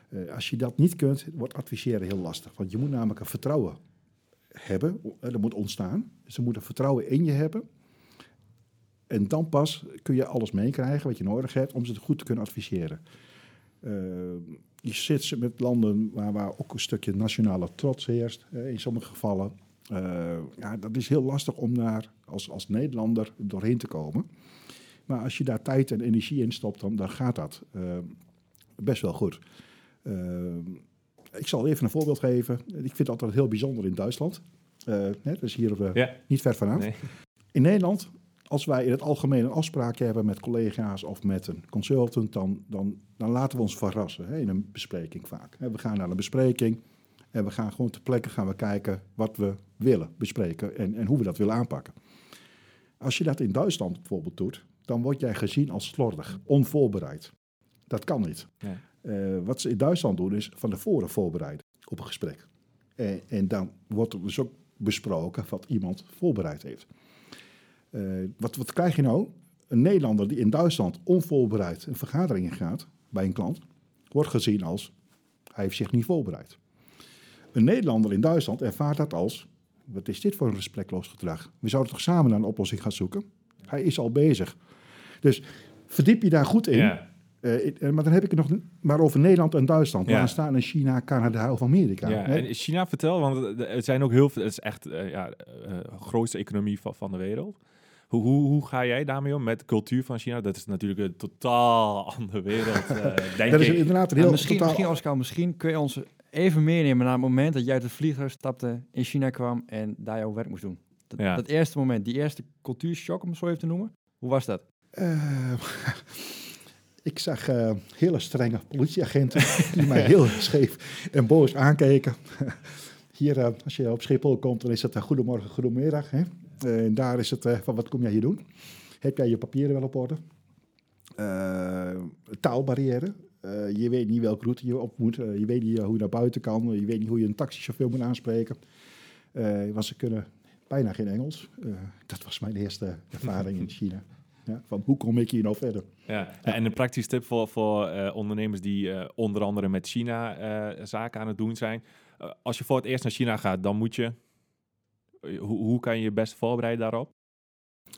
Eh, als je dat niet kunt, wordt adviseren heel lastig. Want je moet namelijk een vertrouwen hebben, eh, er moet ontstaan. Ze moeten vertrouwen in je hebben. En dan pas kun je alles meekrijgen wat je nodig hebt om ze goed te kunnen adviseren. Eh, je zit met landen waar, waar ook een stukje nationale trots heerst, eh, in sommige gevallen. Eh, ja, dat is heel lastig om daar als, als Nederlander doorheen te komen. Maar als je daar tijd en energie in stopt, dan, dan gaat dat eh, best wel goed. Eh, ik zal even een voorbeeld geven. Ik vind het altijd heel bijzonder in Duitsland. Hè, dus hier ja. niet ver vanaf. Nee. In Nederland, als wij in het algemeen een afspraak hebben met collega's of met een consultant, dan, dan, dan laten we ons verrassen hè, in een bespreking vaak. We gaan naar een bespreking en we gaan gewoon ter plekke gaan we kijken wat we willen bespreken en, en hoe we dat willen aanpakken. Als je dat in Duitsland bijvoorbeeld doet, dan word jij gezien als slordig, onvoorbereid. Dat kan niet. Ja. Eh, wat ze in Duitsland doen is van tevoren voorbereiden op een gesprek. En, en dan wordt er dus ook besproken wat iemand voorbereid heeft. Eh, wat, wat krijg je nou? Een Nederlander die in Duitsland onvoorbereid een vergadering ingaat bij een klant, wordt gezien als hij heeft zich niet voorbereid. Een Nederlander in Duitsland ervaart dat als wat is dit voor een respectloos gedrag? We zouden toch samen naar een oplossing gaan zoeken? Hij is al bezig. Dus verdiep je daar goed in. Ja. Eh, ik- eh, maar dan heb ik het nog maar over Nederland en Duitsland. Ja. Waar staan in China, Canada of Amerika? Ja, hè? en China, vertel, want er- er zijn ook heel veel, het is echt eh ja, eh, grootste economie van, van de wereld. Hoe, hoe, hoe ga jij daarmee om met de cultuur van China? Dat is natuurlijk een totaal andere wereld, eh, denk dat is inderdaad een Ja, heel misschien, totaal- misschien, Oscar, misschien kun je ons even meenemen naar het moment dat jij uit het vliegtuig stapte, in China kwam en daar jouw werk moest doen. Dat, Ja. dat eerste moment, die eerste cultuurshock, om het zo even te noemen. Hoe was dat? Eh, ik zag eh, hele strenge politieagenten die mij heel scheef en boos aankeken. Hier, eh, als je op Schiphol komt, dan is het uh, goedemorgen, goedemiddag. Hè? Eh, en daar is het eh, van wat kom jij hier doen? Heb jij je papieren wel op orde? Eh, taalbarrière. Eh, je weet niet welke route je op moet. Eh, je weet niet eh, hoe je naar buiten kan. Je weet niet hoe je een taxichauffeur moet aanspreken. Want ze kunnen bijna geen Engels. Dat was mijn eerste ervaring in China. Ja, van hoe kom ik hier nou verder? Ja. En een praktische tip voor, voor ondernemers die onder andere met China zaken aan het doen zijn. Als je voor het eerst naar China gaat, dan moet je... hoe, hoe kan je je best voorbereiden daarop?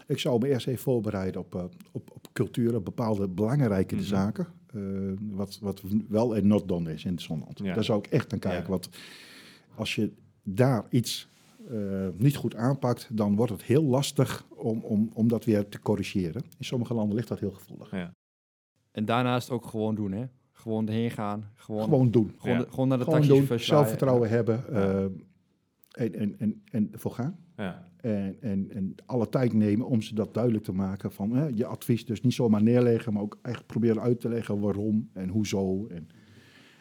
Ik zou me eerst even voorbereiden op, eh, op, op culturen, bepaalde belangrijke Mhm. zaken. eh, wat, wat wel en not done is in zo'n land. Ja. Daar zou ik echt naar kijken. Ja. Want als je daar iets eh, niet goed aanpakt, dan wordt het heel lastig om, om, om dat weer te corrigeren. In sommige landen ligt dat heel gevoelig. Ja. En daarnaast ook gewoon doen, hè? Gewoon erheen gaan. Gewoon, Gewoon doen. gewoon, Ja. de- gewoon naar de Gewoon doen, taxichauffeur zwaaien. zelfvertrouwen hebben eh, en, en, en, en ervoor gaan. Ja. En, en, en alle tijd nemen om ze dat duidelijk te maken van hè, je advies dus niet zomaar neerleggen, maar ook echt proberen uit te leggen waarom en hoezo. En,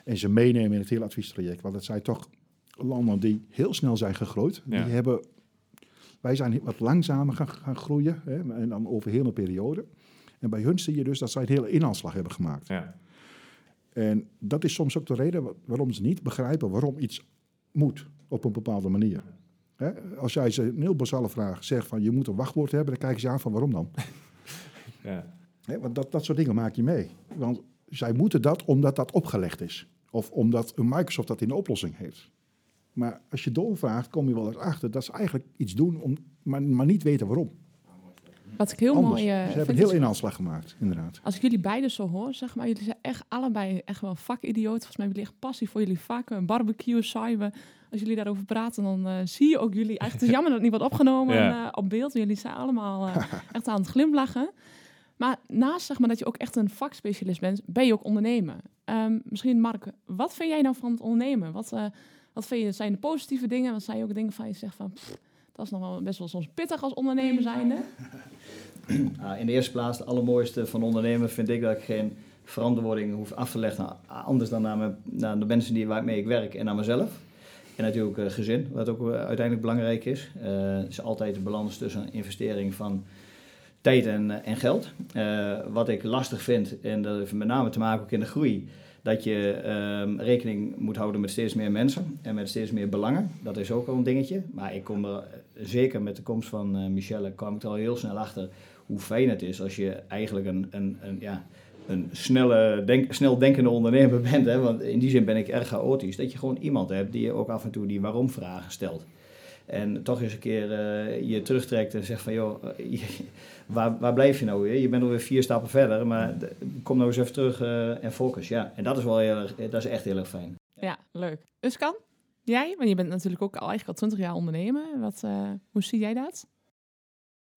en ze meenemen in het hele adviestraject. Want het zijn toch landen die heel snel zijn gegroeid. Ja. Die hebben, wij zijn wat langzamer gaan, gaan groeien hè, en dan over heel een periode. En bij hun zie je dus dat zij een hele inhaalslag hebben gemaakt. Ja. En dat is soms ook de reden wa- waarom ze niet begrijpen waarom iets moet op een bepaalde manier. Hè? Als jij ze een heel basale vraag zegt van je moet een wachtwoord hebben, dan kijken ze aan van waarom dan? Ja. Hè, want dat, dat soort dingen maak je mee. Want zij moeten dat omdat dat opgelegd is. Of omdat een Microsoft dat in de oplossing heeft. Maar als je doorvraagt, kom je wel erachter dat ze eigenlijk iets doen, om, maar, maar niet weten waarom. Wat ik heel Anders. mooi eh, ze hebben heel inhaalslag gemaakt, inderdaad. Als ik jullie beiden zo hoor, zeg maar, jullie zijn echt allebei echt wel vakidioot. Volgens mij hebben jullie echt passie voor jullie vakken, barbecue, cyber. Als jullie daarover praten, dan eh, zie je ook jullie echt. Het is jammer dat het niet wordt opgenomen Ja. eh, op beeld. Jullie zijn allemaal eh, echt aan het glimlachen. Maar naast zeg maar, dat je ook echt een vakspecialist bent, ben je ook ondernemer. Ehm, misschien Mark, wat vind jij nou van het ondernemen? Wat, eh, wat vind je, zijn de positieve dingen? Wat zijn ook dingen van je zegt van, pff, dat is nog wel best wel soms pittig als ondernemer zijnde? Nou, in de eerste plaats, het allermooiste van ondernemen vind ik dat ik geen verantwoording hoef af te leggen anders dan naar, mijn, naar de mensen die, waarmee ik werk en naar mezelf. En natuurlijk eh, gezin, wat ook eh, uiteindelijk belangrijk is. Eh, Het is altijd de balans tussen investering van tijd en, eh, en geld. Eh, wat ik lastig vind, en dat heeft met name te maken ook in de groei, dat je ehm, rekening moet houden met steeds meer mensen en met steeds meer belangen. Dat is ook wel een dingetje. Maar ik kom er, eh, zeker met de komst van eh, Michelle, kwam ik er al heel snel achter hoe fijn het is als je eigenlijk een, een, een, ja, een snelle, denk, snel denkende ondernemer bent. Hè? Want in die zin ben ik erg chaotisch. Dat je gewoon iemand hebt die je ook af en toe die waarom-vragen stelt. En toch eens een keer eh, je terugtrekt en zegt van, joh, eh, je- waar, waar blijf je nou weer? Je bent alweer vier stappen verder, maar kom nou eens even terug eh, en focus. Ja, en dat is wel heel erg, dat is echt heel erg fijn. Ja, leuk. Uskan, jij? Want je bent natuurlijk ook al eigenlijk al 20 jaar ondernemer. Wat, eh, hoe zie jij dat?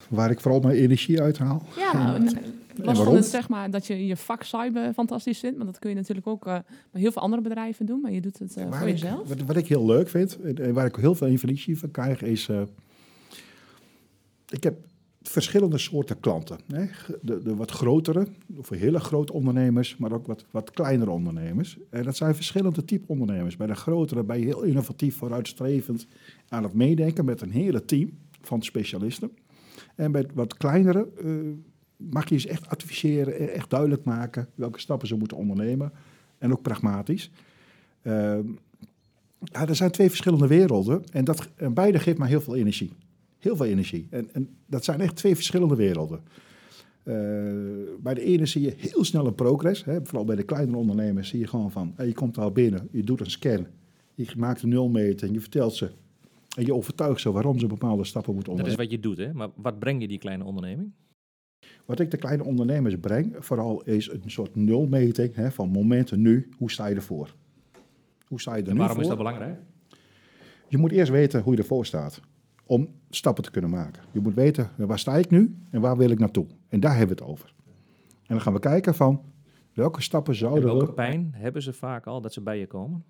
Waar ik vooral mijn energie uithaal. Ja, nou, los van het zeg maar dat je je vak cyber fantastisch vindt, maar dat kun je natuurlijk ook eh, bij heel veel andere bedrijven doen, maar je doet het eh, voor ik- jezelf. wat, wat ik heel leuk vind, en, waar ik heel veel energie van krijg, is... eh, ik heb verschillende soorten klanten. Hè? De, de wat grotere, of hele grote ondernemers, maar ook wat, wat kleinere ondernemers. En dat zijn verschillende type ondernemers. Bij de grotere ben je heel innovatief, vooruitstrevend aan het meedenken met een hele team van specialisten. En bij wat kleinere mag je ze echt adviseren, eh, echt duidelijk maken welke stappen ze moeten ondernemen. En ook pragmatisch. Ehm, ja, er zijn twee verschillende werelden en, dat, en beide geeft mij heel veel energie. Heel veel energie. En, en dat zijn echt twee verschillende werelden. Eh, bij de ene zie je heel snel een progress. Hè. Vooral bij de kleinere ondernemers zie je gewoon van... hey, je komt al binnen, je doet een scan, je maakt een nulmeting, je vertelt ze... en je overtuigt ze waarom ze bepaalde stappen moeten Dat is ondernemen. wat je doet, hè? Maar wat breng je die kleine onderneming? Wat ik de kleine ondernemers breng, vooral is een soort nulmeting hè, van momenten nu. Hoe sta je ervoor? Hoe sta je er En nu waarom is dat belangrijk? Je moet eerst weten hoe je ervoor staat. Om stappen te kunnen maken. Je moet weten waar sta ik nu en waar wil ik naartoe. En daar hebben we het over. En dan gaan we kijken van welke stappen En zouden welke we... pijn hebben ze vaak al dat ze bij je komen?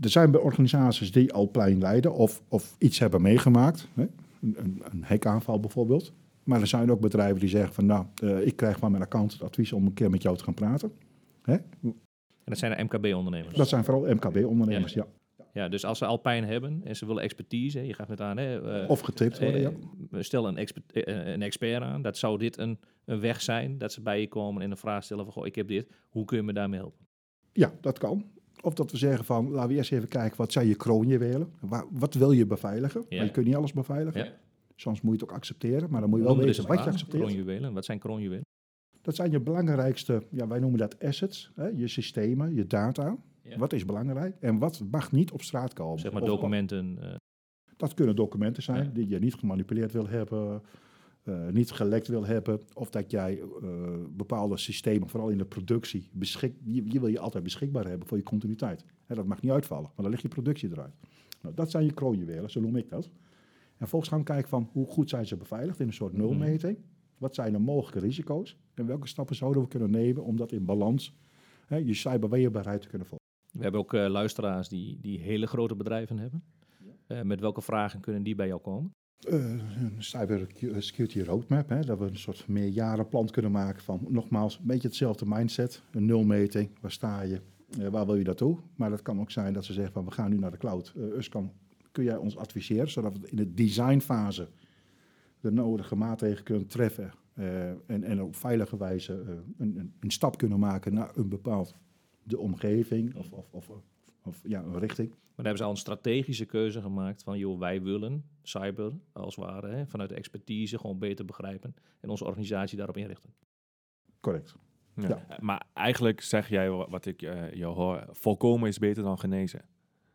Er zijn bij organisaties die al plein leiden of, of iets hebben meegemaakt. Hè? Een, een, een hekaanval bijvoorbeeld. Maar er zijn ook bedrijven die zeggen van nou, eh, ik krijg van mijn account het advies om een keer met jou te gaan praten. Hè? En dat zijn de MKB-ondernemers. Dat zijn vooral MKB-ondernemers, ja. Ja, dus als ze al pijn hebben en ze willen expertise, je gaat net aan, hè, eh, Of getipt worden, ja. eh, stel een, expert, een expert aan, dat zou dit een, een weg zijn, dat ze bij je komen en een vraag stellen van, goh, ik heb dit, hoe kun je me daarmee helpen? Ja, dat kan. Of dat we zeggen van, laten we eerst even kijken, wat zijn je kroonjuwelen? Wat wil je beveiligen? Ja. Maar je kunt niet alles beveiligen. Ja. Soms moet je het ook accepteren, maar dan moet je wel weten wat je accepteert. kroonjuwelen. Wat zijn kroonjuwelen? Dat zijn je belangrijkste, ja, wij noemen dat assets, hè, je systemen, je data. Ja. Wat is belangrijk en wat mag niet op straat komen? Zeg maar Of- documenten. eh, Dat kunnen documenten zijn Ja. die je niet gemanipuleerd wil hebben, eh, niet gelekt wil hebben. Of dat jij eh, bepaalde systemen, vooral in de productie, beschik, je, je wil je altijd beschikbaar hebben voor je continuïteit. Hè, dat mag niet uitvallen, maar dan ligt je productie eruit. Nou, dat zijn je kroonjuwelen, zo noem ik dat. En vervolgens gaan we kijken van hoe goed zijn ze beveiligd in een soort nulmeting. Wat zijn de mogelijke risico's en welke stappen zouden we kunnen nemen om dat in balans, hè, je cyberweerbaarheid te kunnen volgen. we hebben ook eh, luisteraars die, die hele grote bedrijven hebben. Eh, met welke vragen kunnen die bij jou komen? Eh, een cybersecurity roadmap, hè, dat we een soort meerjarenplan kunnen maken van nogmaals een beetje hetzelfde mindset, een nulmeting, waar sta je, waar wil je naartoe? Maar dat kan ook zijn dat ze zeggen van we gaan nu naar de cloud. Uskan, kun jij ons adviseren zodat we in de designfase de nodige maatregelen kunnen treffen eh, en, en op veilige wijze eh, een, een, een stap kunnen maken naar een bepaald de omgeving of, of, of, of ja, een richting. Maar daar hebben ze al een strategische keuze gemaakt van, joh, wij willen cyber als het ware, hè, vanuit de expertise gewoon beter begrijpen en onze organisatie daarop inrichten. Correct. Ja. Ja. Eh, Maar eigenlijk zeg jij wa- wat ik eh jou hoor, volkomen is beter dan genezen.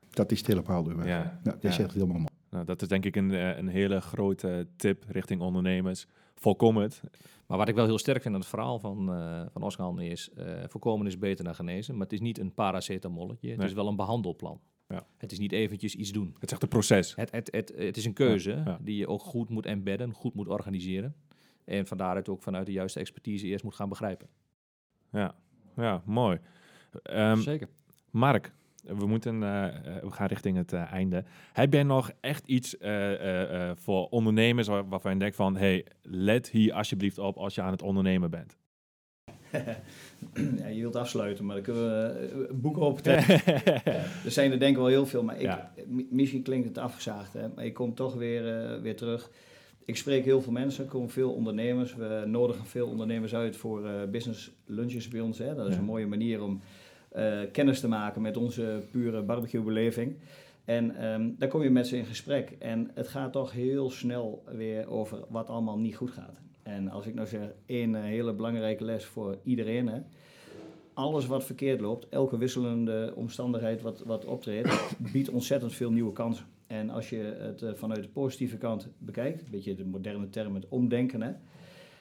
Dat is weg. Ja. Ja, dat Ja. zegt het helemaal mooi. Nou, dat is denk ik een, eh, een hele grote tip richting ondernemers. Voorkom het. Maar wat ik wel heel sterk vind aan het verhaal van, eh van Oscar is, eh, voorkomen is beter dan genezen, maar het is niet een paracetamolletje, het Nee. is wel een behandelplan. Ja. Het is niet eventjes iets doen. Het is echt een proces. Het, het, het, het is een keuze Ja, ja. die je ook goed moet embedden, goed moet organiseren. En van daaruit ook vanuit de juiste expertise eerst moet gaan begrijpen. Ja, ja mooi. Ehm, Zeker. Mark, we, moeten, eh, eh, we gaan richting het eh, einde. Heb jij nog echt iets voor ondernemers waar- waarvan je denkt van... hey, let hier alsjeblieft op als je aan het ondernemen bent? ja, je wilt afsluiten, maar dan kunnen we boeken optekenen. er zijn er denk ik wel heel veel, maar ik, Ja. mi- misschien klinkt het afgezaagd, hè, maar ik kom toch weer, weer terug. Ik spreek heel veel mensen, er komen veel ondernemers. We nodigen veel ondernemers uit voor business lunches bij ons. Hè. Dat is Ja. een mooie manier om kennis te maken met onze pure barbecue-beleving. En ehm, daar kom je met ze in gesprek. En het gaat toch heel snel weer over wat allemaal niet goed gaat. En als ik nou zeg, één eh, hele belangrijke les voor iedereen. Hè. Alles wat verkeerd loopt, elke wisselende omstandigheid wat, wat optreedt, biedt ontzettend veel nieuwe kansen. En als je het eh, vanuit de positieve kant bekijkt, een beetje de moderne term het omdenken, hè,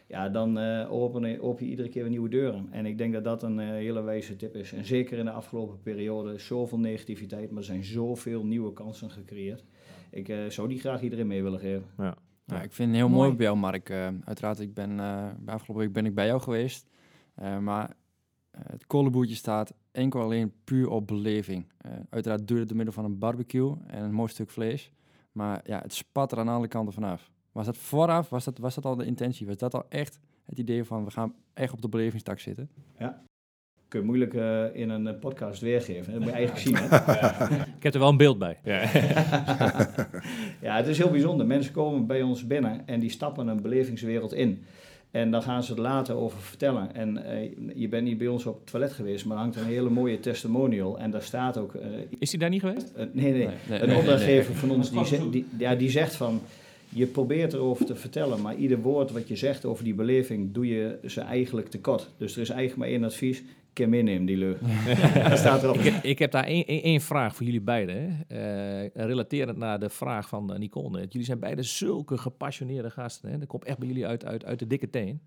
ja, dan eh open, je- open je iedere keer weer nieuwe deuren. En ik denk dat dat een eh, hele wijze tip is. En zeker in de afgelopen periode, zoveel negativiteit, maar er zijn zoveel nieuwe kansen gecreëerd. Ik eh, zou die graag iedereen mee willen geven. Ja, ik vind het heel Mooi. mooi bij jou, Mark. Eh, uiteraard, ik ben, eh, bij afgelopen week ben ik bij jou geweest. Eh, maar het kolenboertje staat enkel alleen puur op beleving. Eh, uiteraard duurt het door middel van een barbecue en een mooi stuk vlees. Maar ja, het spat er aan alle kanten vanaf. Was dat vooraf, was dat, was dat al de intentie? Was dat al echt het idee van, we gaan echt op de belevingstak zitten? Kun je moeilijk eh, in een eh, podcast weergeven. Dat moet je eigenlijk zien. Hè? Ik heb er wel een beeld bij. Ja. Ja, het is heel bijzonder. Mensen komen bij ons binnen en die stappen een belevingswereld in. En dan gaan ze er later over vertellen. En eh, je bent niet bij ons op het toilet geweest, maar er hangt een hele mooie testimonial. En daar staat ook... eh, Is hij daar niet geweest? nee, nee, nee, een nee, opdrachtgever nee. van ons die, die, ja, die zegt van... Je probeert erover te vertellen, maar ieder woord wat je zegt over die beleving... doe je ze eigenlijk tekort. Dus er is eigenlijk maar één advies. Ken meenemen die leugen. dat staat erop. Ik heb, ik heb daar één, vraag voor jullie beiden. Eh, relaterend naar de vraag van eh, Nicole. Jullie zijn beide zulke gepassioneerde gasten. Hè. Dat komt echt bij jullie uit, uit, uit de dikke teen.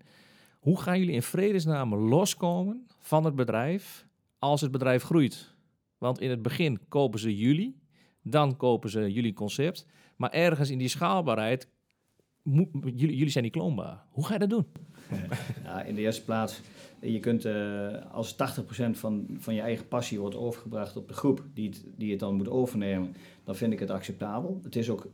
Hoe gaan jullie in vredesnaam loskomen van het bedrijf als het bedrijf groeit? Want in het begin kopen ze jullie, dan kopen ze jullie concept. Maar ergens in die schaalbaarheid, jullie, jullie zijn niet kloonbaar. Hoe ga je dat doen? In de eerste plaats, je kunt eh, als 80% van, van je eigen passie wordt overgebracht op de groep die het, die het dan moet overnemen, dan vind ik het acceptabel. Het is ook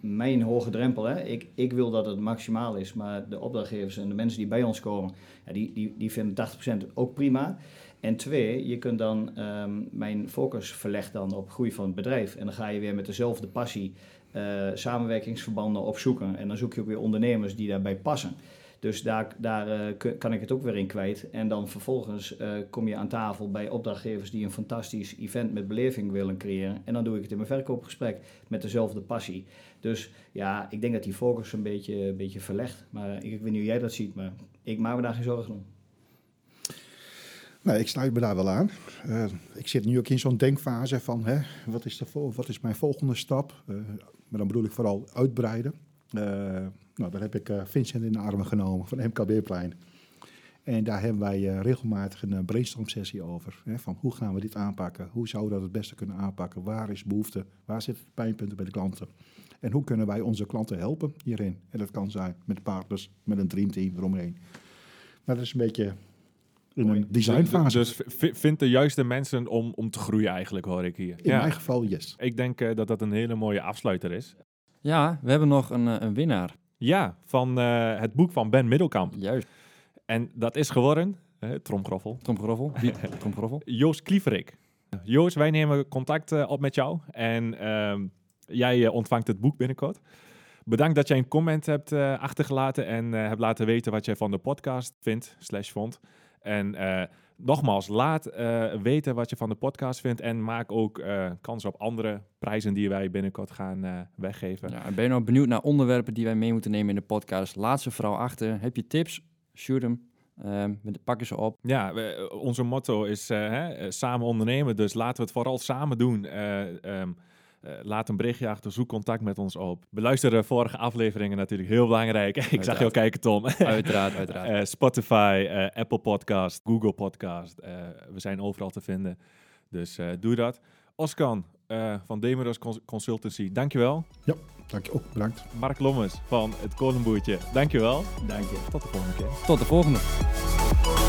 mijn hoge drempel. Hè. Ik, ik wil dat het maximaal is, maar de opdrachtgevers en de mensen die bij ons komen, ja, die, die, die vinden 80% ook prima. En twee, je kunt dan ehm, mijn focus verleggen dan op groei van het bedrijf. En dan ga je weer met dezelfde passie eh, samenwerkingsverbanden opzoeken. En dan zoek je ook weer ondernemers die daarbij passen. Dus daar, daar eh, kan ik het ook weer in kwijt. En dan vervolgens eh, kom je aan tafel bij opdrachtgevers die een fantastisch event met beleving willen creëren. En dan doe ik het in mijn verkoopgesprek met dezelfde passie. Dus ja, ik denk dat die focus een beetje, een beetje verlegt. Maar ik, ik weet niet hoe jij dat ziet, maar ik maak me daar geen zorgen om. Nee, ik sluit me daar wel aan. Eh, ik zit nu ook in zo'n denkfase van, hè, wat, is wat is mijn volgende stap? Eh, maar dan bedoel ik vooral uitbreiden. Eh, nou, daar heb ik Vincent in de armen genomen van MKB-plein. En daar hebben wij regelmatig een brainstorm-sessie over. Hè, van hoe gaan we dit aanpakken? Hoe zouden we dat het beste kunnen aanpakken? Waar is behoefte? Waar zitten de pijnpunten bij de klanten? En hoe kunnen wij onze klanten helpen hierin? En dat kan zijn met partners, met een dreamteam eromheen. Maar dat is een beetje in een designfase. Dus v- vind de juiste mensen om, om te groeien eigenlijk, hoor ik hier. In mijn geval, yes. Ik denk eh, dat dat een hele mooie afsluiter is. Ja, we hebben nog een, eh, een winnaar. Ja, van eh, het boek van Ben Middelkamp. Juist. En dat is geworden, tromgroffel, Tromgeroffel. Wie? Tromgeroffel. Joost Klieverik. Joost, wij nemen contact eh, op met jou en ehm, jij ontvangt het boek binnenkort. Bedankt dat jij een comment hebt eh, achtergelaten en eh, hebt laten weten wat jij van de podcast vindt, slash vond. En eh, nogmaals, laat eh, weten wat je van de podcast vindt en maak ook eh, kans op andere prijzen die wij binnenkort gaan weggeven. Ja, en ben je nou benieuwd naar onderwerpen die wij mee moeten nemen in de podcast? Laat ze vooral achter. Heb je tips? Shoot hem. Ehm, pakken ze op. Ja, we- onze motto is hè, samen ondernemen, dus laten we het vooral samen doen. Eh, ehm, eh, laat een berichtje achter, zoek contact met ons op. Beluister de vorige afleveringen natuurlijk, heel belangrijk. Ik zag jou kijken, Tom. Uiteraard, uiteraard. Eh, Spotify, eh, Apple Podcast, Google Podcast. eh, we zijn overal te vinden. Dus eh, doe dat. Oskan eh, van Demeros Cons- Consultancy, dankjewel. Dank je ook, bedankt. Mark Lommers van het Kolenboertje, dankjewel. Dank je. Tot de volgende keer. Tot de volgende.